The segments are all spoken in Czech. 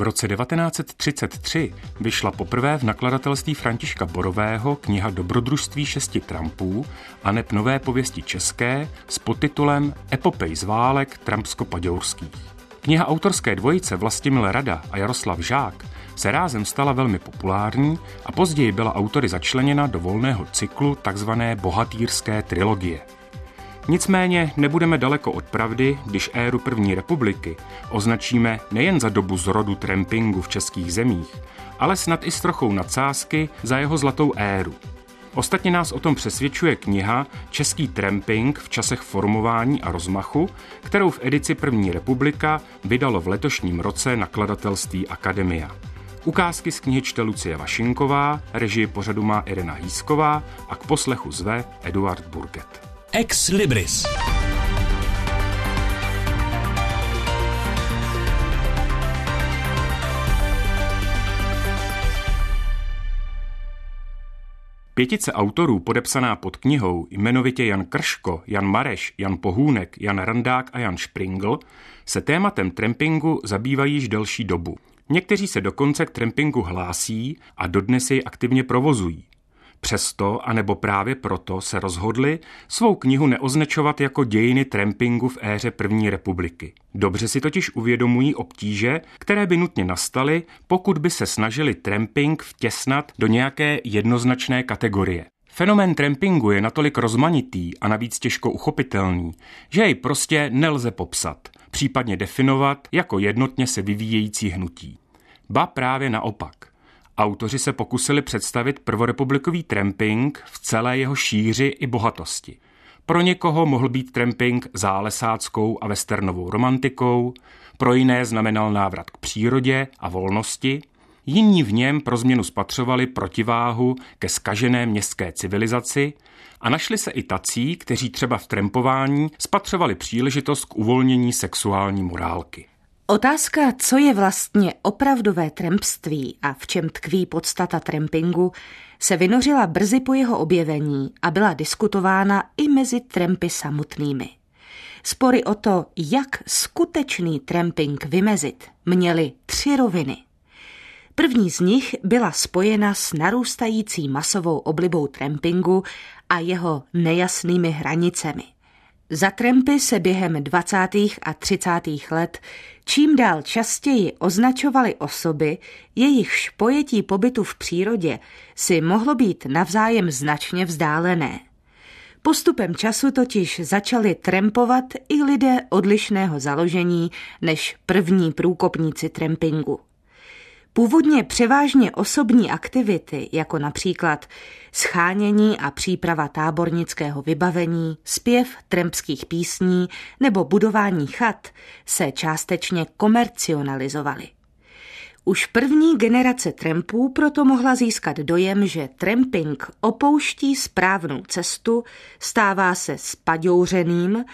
V roce 1933 vyšla poprvé v nakladatelství Františka Borového kniha Dobrodružství šesti trampů a neb nové pověsti české s podtitulem Epopej z válek trampsko-paďourských. Kniha autorské dvojice Vlastimil Rada a Jaroslav Žák se rázem stala velmi populární a později byla autory začleněna do volného cyklu tzv. bohatýrské trilogie. Nicméně nebudeme daleko od pravdy, když éru první republiky označíme nejen za dobu zrodu trampingu v českých zemích, ale snad i s trochou nadsázky za jeho zlatou éru. Ostatně nás o tom přesvědčuje kniha Český tramping v časech formování a rozmachu, kterou v edici První republika vydalo v letošním roce nakladatelství Akademia. Ukázky z knihy čte Lucie Vašinková, režii pořadu má Irena Hýsková a k poslechu zve Eduard Burget. Ex Libris. Pětice autorů podepsaná pod knihou jmenovitě Jan Krško, Jan Mareš, Jan Pohůnek, Jan Randák a Jan Špringl se tématem trampingu zabývají již delší dobu. Někteří se dokonce k trampingu hlásí a dodnes jej aktivně provozují. Přesto, anebo právě proto se rozhodli svou knihu neoznačovat jako dějiny trampingu v éře první republiky. Dobře si totiž uvědomují obtíže, které by nutně nastaly, pokud by se snažili tramping vtěsnat do nějaké jednoznačné kategorie. Fenomén trampingu je natolik rozmanitý a navíc těžko uchopitelný, že jej prostě nelze popsat, případně definovat jako jednotně se vyvíjející hnutí. Ba právě naopak. Autoři se pokusili představit prvorepublikový tramping v celé jeho šíři i bohatosti. Pro někoho mohl být tramping zálesáckou a westernovou romantikou, pro jiné znamenal návrat k přírodě a volnosti, jiní v něm pro změnu spatřovali protiváhu ke skažené městské civilizaci a našli se i tací, kteří třeba v trampování spatřovali příležitost k uvolnění sexuální morálky. Otázka, co je vlastně opravdové trampství a v čem tkví podstata trampingu, se vynořila brzy po jeho objevení a byla diskutována i mezi trampy samotnými. Spory o to, jak skutečný tramping vymezit, měly tři roviny. První z nich byla spojena s narůstající masovou oblibou trampingu a jeho nejasnými hranicemi – za trampy se během 20. a 30. let čím dál častěji označovaly osoby, jejichž pojetí pobytu v přírodě si mohlo být navzájem značně vzdálené. Postupem času totiž začali trampovat i lidé odlišného založení než první průkopníci trampingu. Původně převážně osobní aktivity, jako například schánění a příprava tábornického vybavení, zpěv trempských písní nebo budování chat, se částečně komercionalizovaly. Už první generace trampů proto mohla získat dojem, že tramping opouští správnou cestu, stává se spadouřeným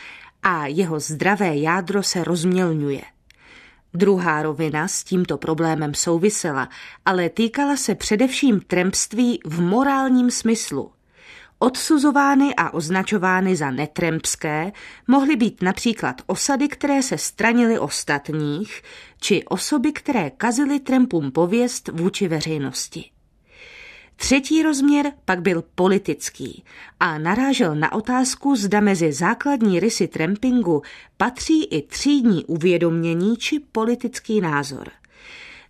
a jeho zdravé jádro se rozmělňuje – Druhá rovina s tímto problémem souvisela, ale týkala se především trempství v morálním smyslu. Odsuzovány a označovány za netrempské mohly být například osady, které se stranily ostatních, či osoby, které kazily trempům pověst vůči veřejnosti. Třetí rozměr pak byl politický a narážel na otázku, zda mezi základní rysy trampingu patří i třídní uvědomění či politický názor.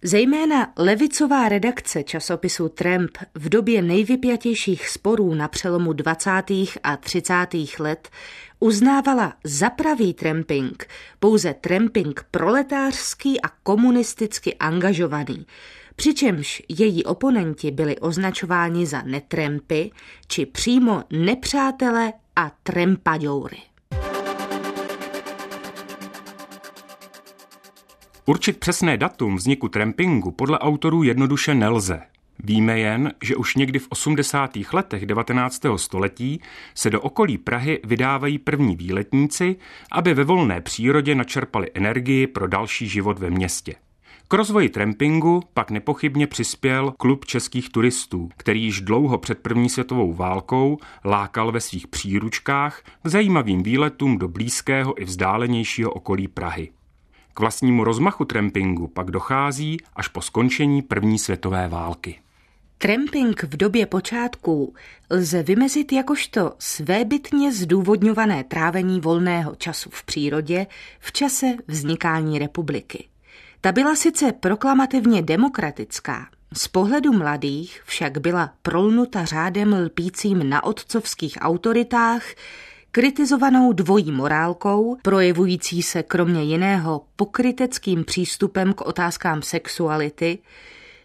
Zejména levicová redakce časopisu Tramp v době nejvypjatějších sporů na přelomu 20. a 30. let uznávala za pravý tramping pouze tramping proletářský a komunisticky angažovaný, přičemž její oponenti byli označováni za netrempy či přímo nepřátele a trempaďoury. Určit přesné datum vzniku trampingu podle autorů jednoduše nelze. Víme jen, že už někdy v 80. letech 19. století se do okolí Prahy vydávají první výletníci, aby ve volné přírodě načerpali energii pro další život ve městě. K rozvoji trampingu pak nepochybně přispěl klub českých turistů, který již dlouho před první světovou válkou lákal ve svých příručkách k zajímavým výletům do blízkého i vzdálenějšího okolí Prahy. K vlastnímu rozmachu trampingu pak dochází až po skončení první světové války. Tramping v době počátků lze vymezit jakožto svébytně zdůvodňované trávení volného času v přírodě v čase vznikání republiky. Ta byla sice proklamativně demokratická, z pohledu mladých však byla prolnuta řádem lpícím na otcovských autoritách, kritizovanou dvojí morálkou, projevující se kromě jiného pokryteckým přístupem k otázkám sexuality,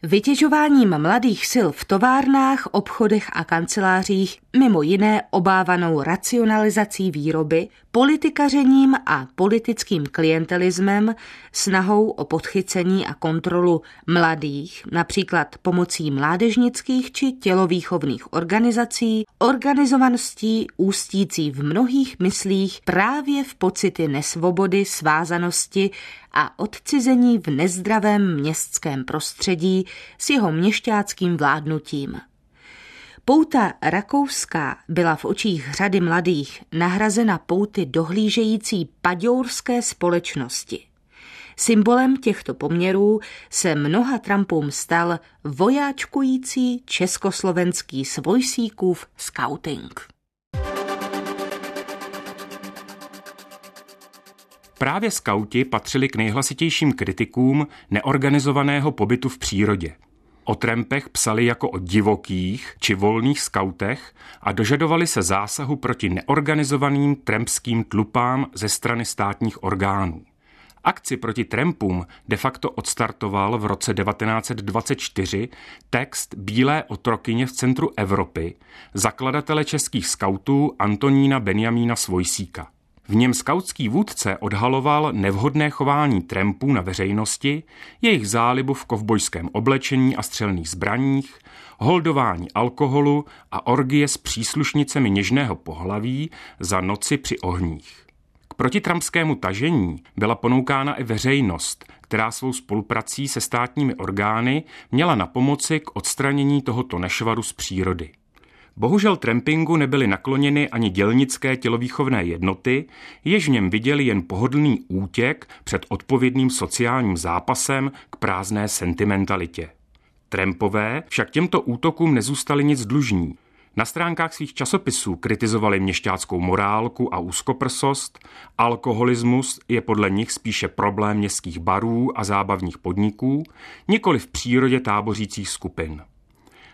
vytěžováním mladých sil v továrnách, obchodech a kancelářích, mimo jiné obávanou racionalizací výroby, politikařením a politickým klientelismem, snahou o podchycení a kontrolu mladých, například pomocí mládežnických či tělovýchovných organizací, organizovaností ústící v mnohých myslích právě v pocity nesvobody, svázanosti a odcizení v nezdravém městském prostředí s jeho měšťáckým vládnutím. Pouta rakouská byla v očích řady mladých nahrazena pouty dohlížející paďourské společnosti. Symbolem těchto poměrů se mnoha Trumpům stal vojáčkující československý svojsíkův scouting. Právě skauti patřili k nejhlasitějším kritikům neorganizovaného pobytu v přírodě. O trampech psali jako o divokých či volných skautech a dožadovali se zásahu proti neorganizovaným trampským tlupám ze strany státních orgánů. Akci proti trampům de facto odstartoval v roce 1924 text Bílé otrokyně v centru Evropy zakladatele českých skautů Antonína Benjamína Svojsíka. V něm skautský vůdce odhaloval nevhodné chování trampů na veřejnosti, jejich zálibu v kovbojském oblečení a střelných zbraních, holdování alkoholu a orgie s příslušnicemi něžného pohlaví za noci při ohních. K protitrampskému tažení byla ponoukána i veřejnost, která svou spoluprací se státními orgány měla na pomoci k odstranění tohoto nešvaru z přírody. Bohužel trampingu nebyly nakloněny ani dělnické tělovýchovné jednoty, jež v něm viděli jen pohodlný útěk před odpovědným sociálním zápasem k prázdné sentimentalitě. Trampové však těmto útokům nezůstali nic dlužní. Na stránkách svých časopisů kritizovali měšťáckou morálku a úzkoprsost, alkoholismus je podle nich spíše problém městských barů a zábavních podniků, nikoli v přírodě tábořících skupin.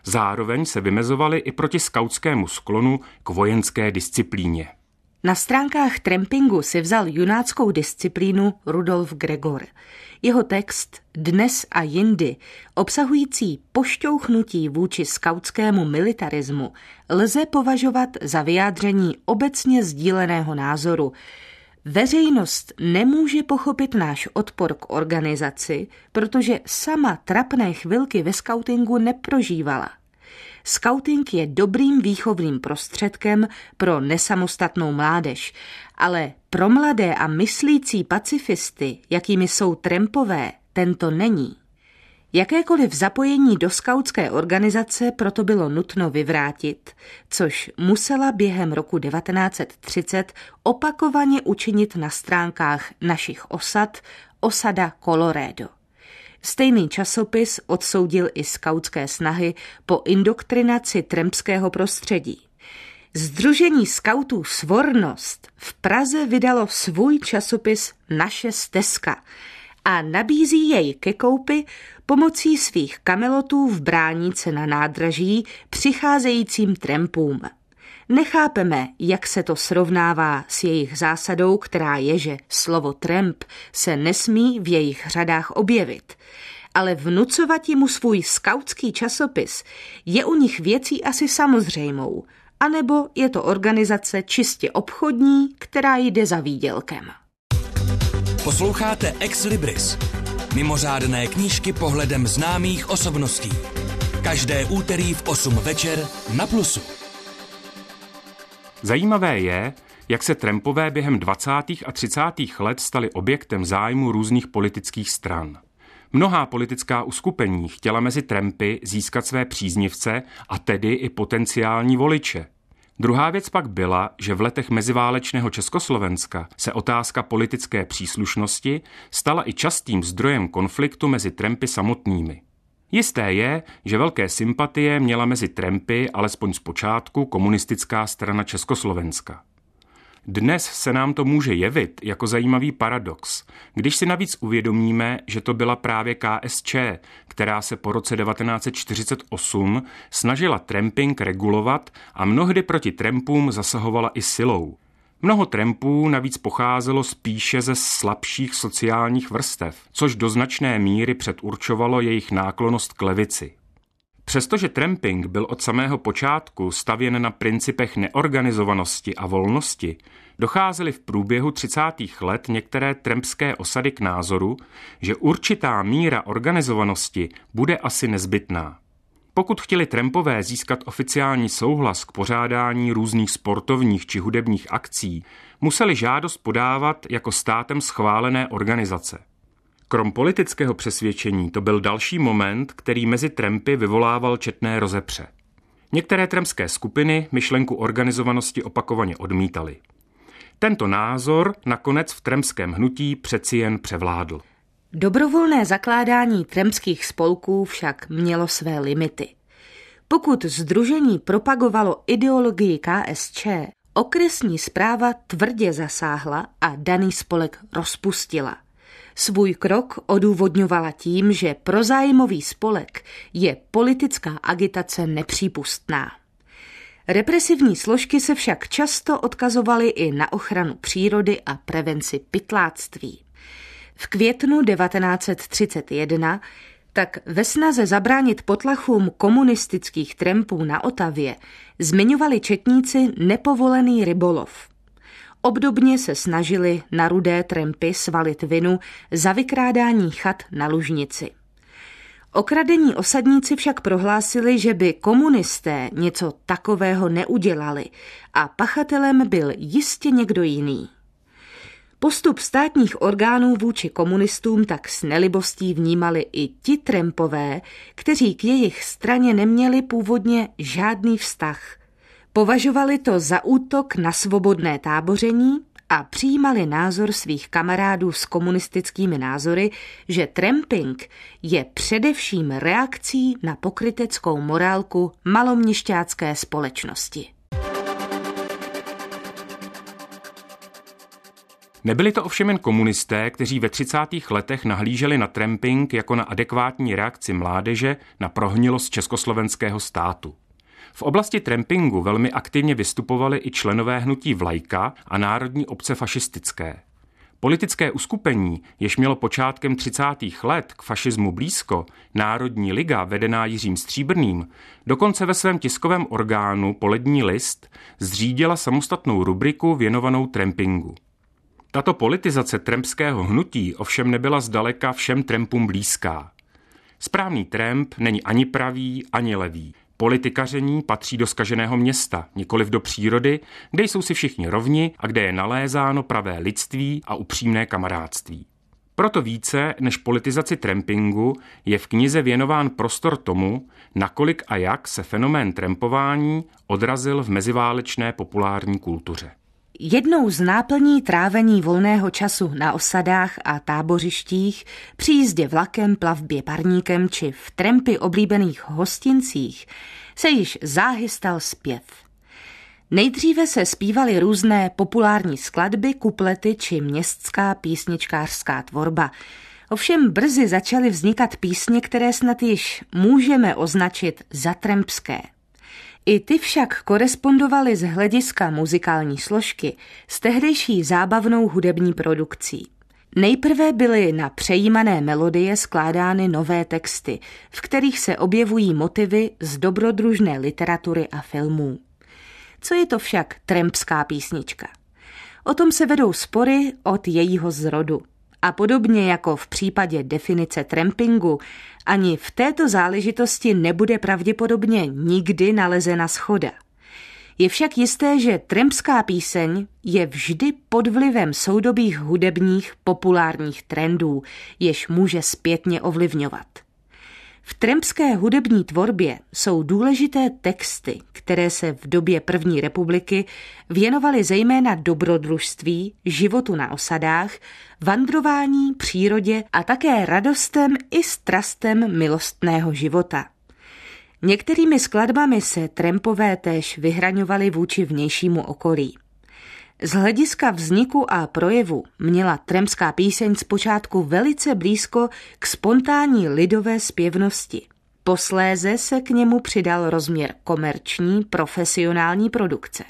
Zároveň se vymezovali i proti skautskému sklonu k vojenské disciplíně. Na stránkách trampingu si vzal junáckou disciplínu Rudolf Gregor. Jeho text Dnes a jindy, obsahující pošťouchnutí vůči skautskému militarismu, lze považovat za vyjádření obecně sdíleného názoru. Veřejnost nemůže pochopit náš odpor k organizaci, protože sama trapné chvilky ve skautingu neprožívala. Skauting je dobrým výchovným prostředkem pro nesamostatnou mládež, ale pro mladé a myslící pacifisty, jakými jsou trempové, tento není. Jakékoliv zapojení do skautské organizace proto bylo nutno vyvrátit, což musela během roku 1930 opakovaně učinit na stránkách našich osad osada Colorado. Stejný časopis odsoudil i skautské snahy po indoktrinaci trempského prostředí. Združení skautů Svornost v Praze vydalo svůj časopis Naše stezka a nabízí jej ke koupi pomocí svých kamelotů v bránice na nádraží přicházejícím trampům. Nechápeme, jak se to srovnává s jejich zásadou, která je, že slovo tramp se nesmí v jejich řadách objevit. Ale vnucovat mu svůj skautský časopis je u nich věcí asi samozřejmou, anebo je to organizace čistě obchodní, která jde za výdělkem. Posloucháte Ex Libris, mimořádné knížky pohledem známých osobností. Každé úterý v 8 večer na Plusu. Zajímavé je, jak se Trumpové během 20. a 30. let stali objektem zájmu různých politických stran. Mnohá politická uskupení chtěla mezi Trumpy získat své příznivce a tedy i potenciální voliče. Druhá věc pak byla, že v letech meziválečného Československa se otázka politické příslušnosti stala i častým zdrojem konfliktu mezi Trempy samotnými. Jisté je, že velké sympatie měla mezi Trempy alespoň z počátku komunistická strana Československa. Dnes se nám to může jevit jako zajímavý paradox, když si navíc uvědomíme, že to byla právě KSČ, která se po roce 1948 snažila tramping regulovat a mnohdy proti trampům zasahovala i silou. Mnoho trampů navíc pocházelo spíše ze slabších sociálních vrstev, což do značné míry předurčovalo jejich náklonost k levici. Přestože tramping byl od samého počátku stavěn na principech neorganizovanosti a volnosti, docházely v průběhu 30. let některé trampské osady k názoru, že určitá míra organizovanosti bude asi nezbytná. Pokud chtěli trampové získat oficiální souhlas k pořádání různých sportovních či hudebních akcí, museli žádost podávat jako státem schválené organizace. Krom politického přesvědčení to byl další moment, který mezi Trampy vyvolával četné rozepře. Některé trampské skupiny myšlenku organizovanosti opakovaně odmítali. Tento názor nakonec v tremském hnutí přeci jen převládl. Dobrovolné zakládání tremských spolků však mělo své limity. Pokud združení propagovalo ideologii KSČ, okresní zpráva tvrdě zasáhla a daný spolek rozpustila. Svůj krok odůvodňovala tím, že prozájmový spolek je politická agitace nepřípustná. Represivní složky se však často odkazovaly i na ochranu přírody a prevenci pytláctví. V květnu 1931 tak ve snaze zabránit potlachům komunistických trampů na Otavě zmiňovali četníci nepovolený rybolov. Obdobně se snažili na rudé trampy svalit vinu za vykrádání chat na Lužnici. Okradení osadníci však prohlásili, že by komunisté něco takového neudělali a pachatelem byl jistě někdo jiný. Postup státních orgánů vůči komunistům tak s nelibostí vnímali i ti trempové, kteří k jejich straně neměli původně žádný vztah. Považovali to za útok na svobodné táboření a přijímali názor svých kamarádů s komunistickými názory, že tramping je především reakcí na pokryteckou morálku maloměšťácké společnosti. Nebyli to ovšem jen komunisté, kteří ve 30. letech nahlíželi na tramping jako na adekvátní reakci mládeže na prohnilost československého státu. V oblasti trampingu velmi aktivně vystupovali i členové hnutí Vlajka a Národní obce fašistické. Politické uskupení, jež mělo počátkem 30. let k fašismu blízko, Národní liga vedená Jiřím Stříbrným, dokonce ve svém tiskovém orgánu Polední list zřídila samostatnou rubriku věnovanou trampingu. Tato politizace trampského hnutí ovšem nebyla zdaleka všem trampům blízká. Správný tramp není ani pravý, ani levý. Politikaření patří do skaženého města, nikoliv do přírody, kde jsou si všichni rovni a kde je nalézáno pravé lidství a upřímné kamarádství. Proto více než politizaci trampingu je v knize věnován prostor tomu, nakolik a jak se fenomén trampování odrazil v meziválečné populární kultuře. Jednou z náplní trávení volného času na osadách a tábořištích, při jízdě vlakem, plavbě parníkem či v trempy oblíbených hostincích se již záhy stal zpěv. Nejdříve se zpívaly různé populární skladby, kuplety či městská písničkářská tvorba. Ovšem brzy začaly vznikat písně, které snad již můžeme označit za trempské. I ty však korespondovaly z hlediska muzikální složky s tehdejší zábavnou hudební produkcí. Nejprve byly na přejímané melodie skládány nové texty, v kterých se objevují motivy z dobrodružné literatury a filmů. Co je to však trempská písnička? O tom se vedou spory od jejího zrodu. A podobně jako v případě definice trampingu, ani v této záležitosti nebude pravděpodobně nikdy nalezena schoda. Je však jisté, že trampská píseň je vždy pod vlivem soudobých hudebních populárních trendů, jež může zpětně ovlivňovat. V tremské hudební tvorbě jsou důležité texty, které se v době první republiky věnovaly zejména dobrodružství, životu na osadách, vandrování, přírodě a také radostem i strastem milostného života. Některými skladbami se Trempové též vyhraňovali vůči vnějšímu okolí. Z hlediska vzniku a projevu měla tremská píseň zpočátku velice blízko k spontánní lidové zpěvnosti. Posléze se k němu přidal rozměr komerční, profesionální produkce.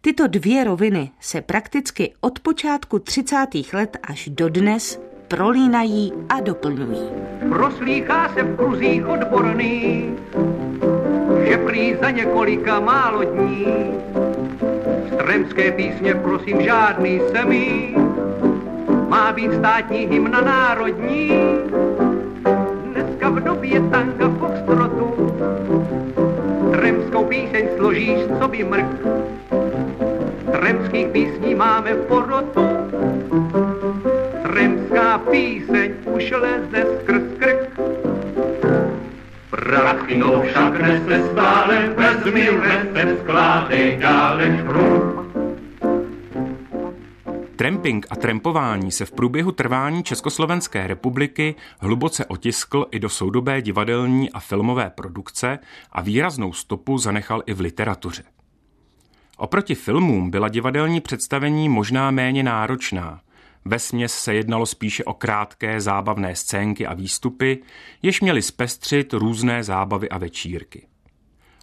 Tyto dvě roviny se prakticky od počátku 30. let až do dnes prolínají a doplňují. Proslýchá se v kruzích odborný, že prý za několika málo dní Tremské písně prosím žádný semí, má být státní hymna národní. Dneska v době tanga foxtrotu Tremskou píseň složíš, co by mrk. Tremských písní máme v porotu, Tremská píseň už leze skrz krk. Prachno však nese stále, vezmi recept, skládej dále šprům. Tramping a trampování se v průběhu trvání Československé republiky hluboce otiskl i do soudobé divadelní a filmové produkce a výraznou stopu zanechal i v literatuře. Oproti filmům byla divadelní představení možná méně náročná. Ve směs se jednalo spíše o krátké zábavné scénky a výstupy, jež měly zpestřit různé zábavy a večírky.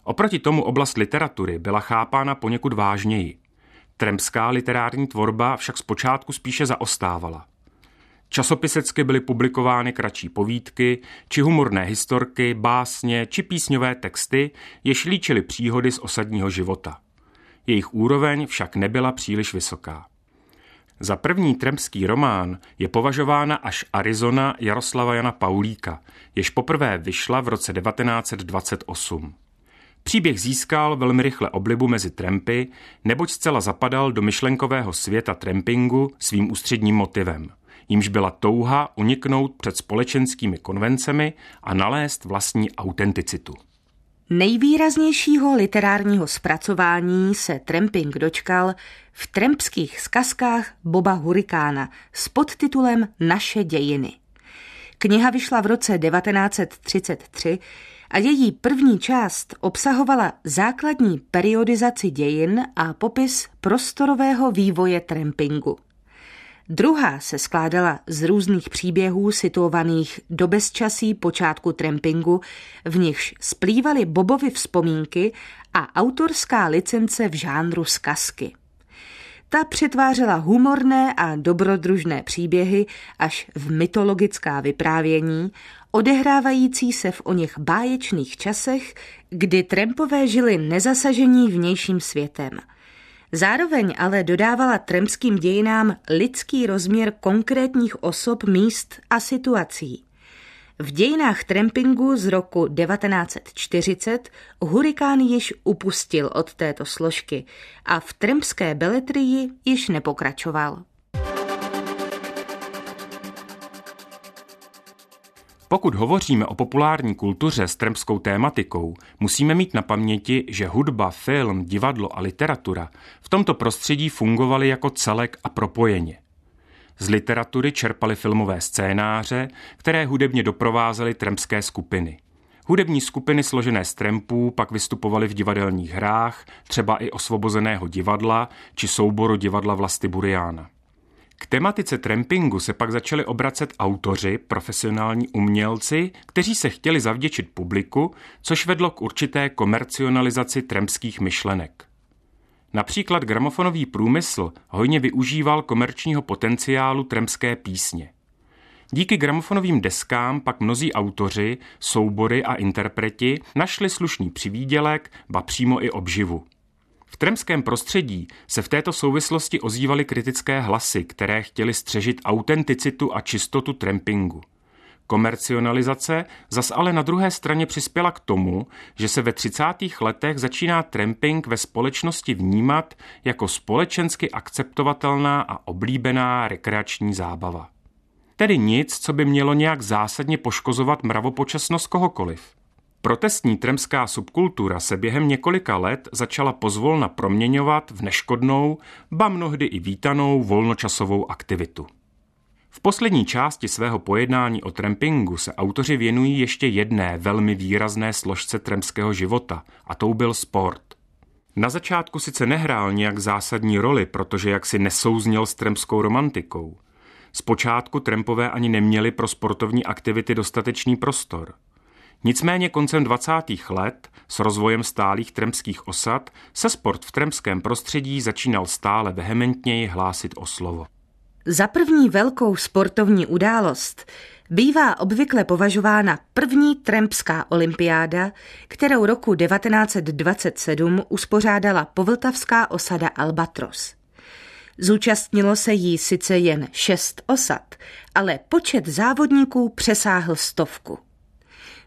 Oproti tomu oblast literatury byla chápána poněkud vážněji. Tremská literární tvorba však zpočátku spíše zaostávala. Časopisecky byly publikovány kratší povídky, či humorné historky, básně či písňové texty, jež líčily příhody z osadního života. Jejich úroveň však nebyla příliš vysoká. Za první tremský román je považována až Arizona Jaroslava Jana Paulíka, jež poprvé vyšla v roce 1928. Příběh získal velmi rychle oblibu mezi trampy, neboť zcela zapadal do myšlenkového světa trampingu svým ústředním motivem, jímž byla touha uniknout před společenskými konvencemi a nalézt vlastní autenticitu. Nejvýraznějšího literárního zpracování se Tramping dočkal v trempských zkazkách Boba Hurikána s podtitulem Naše dějiny. Kniha vyšla v roce 1933 a její první část obsahovala základní periodizaci dějin a popis prostorového vývoje trampingu. Druhá se skládala z různých příběhů situovaných do bezčasí počátku trampingu, v nichž splývaly Bobovy vzpomínky a autorská licence v žánru skazky. Ta přetvářela humorné a dobrodružné příběhy až v mytologická vyprávění, odehrávající se v o něch báječných časech, kdy Trempové žili nezasažení vnějším světem. Zároveň ale dodávala tremským dějinám lidský rozměr konkrétních osob, míst a situací. V dějinách trampingu z roku 1940 hurikán již upustil od této složky a v trempské beletrii již nepokračoval. Pokud hovoříme o populární kultuře s tremskou tématikou, musíme mít na paměti, že hudba, film, divadlo a literatura v tomto prostředí fungovaly jako celek a propojeně. Z literatury čerpali filmové scénáře, které hudebně doprovázely tremské skupiny. Hudební skupiny složené z trempů pak vystupovaly v divadelních hrách, třeba i osvobozeného divadla či souboru divadla Vlasti Buriána. K tematice trampingu se pak začali obracet autoři, profesionální umělci, kteří se chtěli zavděčit publiku, což vedlo k určité komercionalizaci trampských myšlenek. Například gramofonový průmysl hojně využíval komerčního potenciálu tremské písně. Díky gramofonovým deskám pak mnozí autoři, soubory a interpreti našli slušný přivídělek, ba přímo i obživu. V tremském prostředí se v této souvislosti ozývaly kritické hlasy, které chtěly střežit autenticitu a čistotu trampingu. Komercionalizace zas ale na druhé straně přispěla k tomu, že se ve 30. letech začíná tramping ve společnosti vnímat jako společensky akceptovatelná a oblíbená rekreační zábava. Tedy nic, co by mělo nějak zásadně poškozovat mravopočasnost kohokoliv. Protestní tremská subkultura se během několika let začala pozvolna proměňovat v neškodnou, ba mnohdy i vítanou volnočasovou aktivitu. V poslední části svého pojednání o trampingu se autoři věnují ještě jedné velmi výrazné složce tremského života, a tou byl sport. Na začátku sice nehrál nějak zásadní roli, protože jaksi nesouzněl s tremskou romantikou. Zpočátku Trempové ani neměli pro sportovní aktivity dostatečný prostor. Nicméně koncem 20. let s rozvojem stálých tremských osad se sport v tremském prostředí začínal stále vehementněji hlásit o slovo. Za první velkou sportovní událost bývá obvykle považována první Trempská olympiáda, kterou roku 1927 uspořádala povltavská osada Albatros. Zúčastnilo se jí sice jen šest osad, ale počet závodníků přesáhl stovku.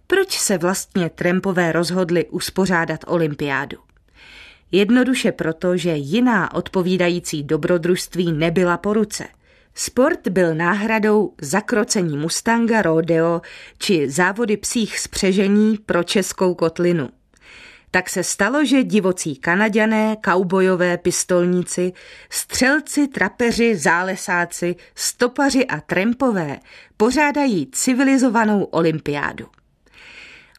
Proč se vlastně Trempové rozhodli uspořádat olympiádu? Jednoduše proto, že jiná odpovídající dobrodružství nebyla po ruce – Sport byl náhradou zakrocení Mustanga Rodeo či závody psích spřežení pro českou kotlinu. Tak se stalo, že divocí kanaďané, kaubojové pistolníci, střelci, trapeři, zálesáci, stopaři a trempové pořádají civilizovanou olympiádu.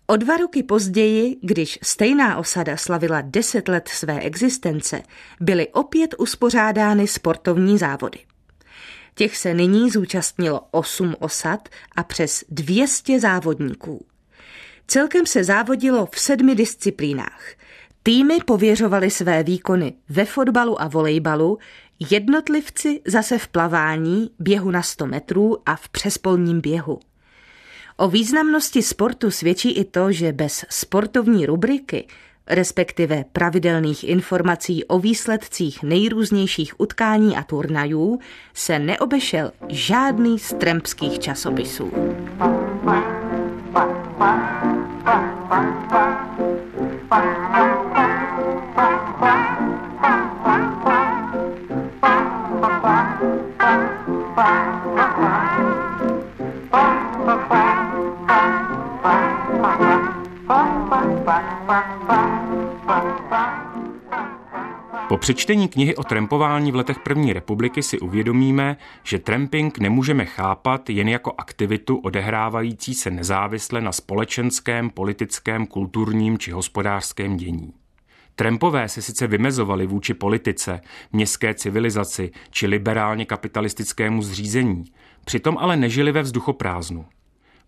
O dva roky později, když stejná osada slavila deset let své existence, byly opět uspořádány sportovní závody. Těch se nyní zúčastnilo 8 osad a přes 200 závodníků. Celkem se závodilo v sedmi disciplínách. Týmy pověřovaly své výkony ve fotbalu a volejbalu, jednotlivci zase v plavání, běhu na 100 metrů a v přespolním běhu. O významnosti sportu svědčí i to, že bez sportovní rubriky respektive pravidelných informací o výsledcích nejrůznějších utkání a turnajů, se neobešel žádný z trempských časopisů. Po přečtení knihy o trampování v letech první republiky si uvědomíme, že tramping nemůžeme chápat jen jako aktivitu odehrávající se nezávisle na společenském, politickém, kulturním či hospodářském dění. Trampové se sice vymezovali vůči politice, městské civilizaci či liberálně kapitalistickému zřízení, přitom ale nežili ve vzduchoprázdnu.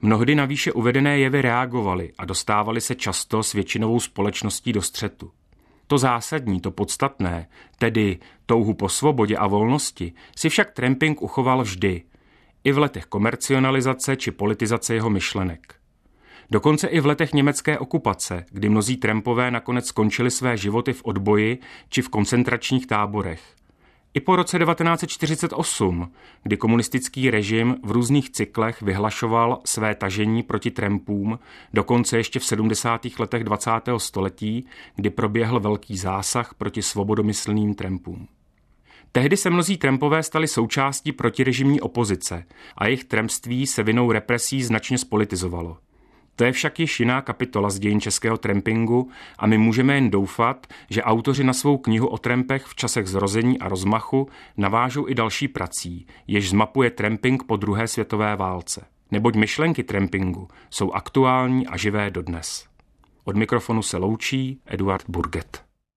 Mnohdy na výše uvedené jevy reagovali a dostávali se často s většinovou společností do střetu. To zásadní, to podstatné, tedy touhu po svobodě a volnosti, si však tramping uchoval vždy, i v letech komercionalizace či politizace jeho myšlenek. Dokonce i v letech německé okupace, kdy mnozí trampové nakonec skončili své životy v odboji či v koncentračních táborech. I po roce 1948, kdy komunistický režim v různých cyklech vyhlašoval své tažení proti trampům, dokonce ještě v 70. letech 20. století, kdy proběhl velký zásah proti svobodomyslným trampům. Tehdy se mnozí trampové stali součástí protirežimní opozice a jejich trampství se vinou represí značně spolitizovalo. To je však již jiná kapitola z dějin českého trampingu a my můžeme jen doufat, že autoři na svou knihu o trampech v časech zrození a rozmachu navážou i další prací, jež zmapuje tramping po druhé světové válce. Neboť myšlenky trampingu jsou aktuální a živé dodnes. Od mikrofonu se loučí Eduard Burget.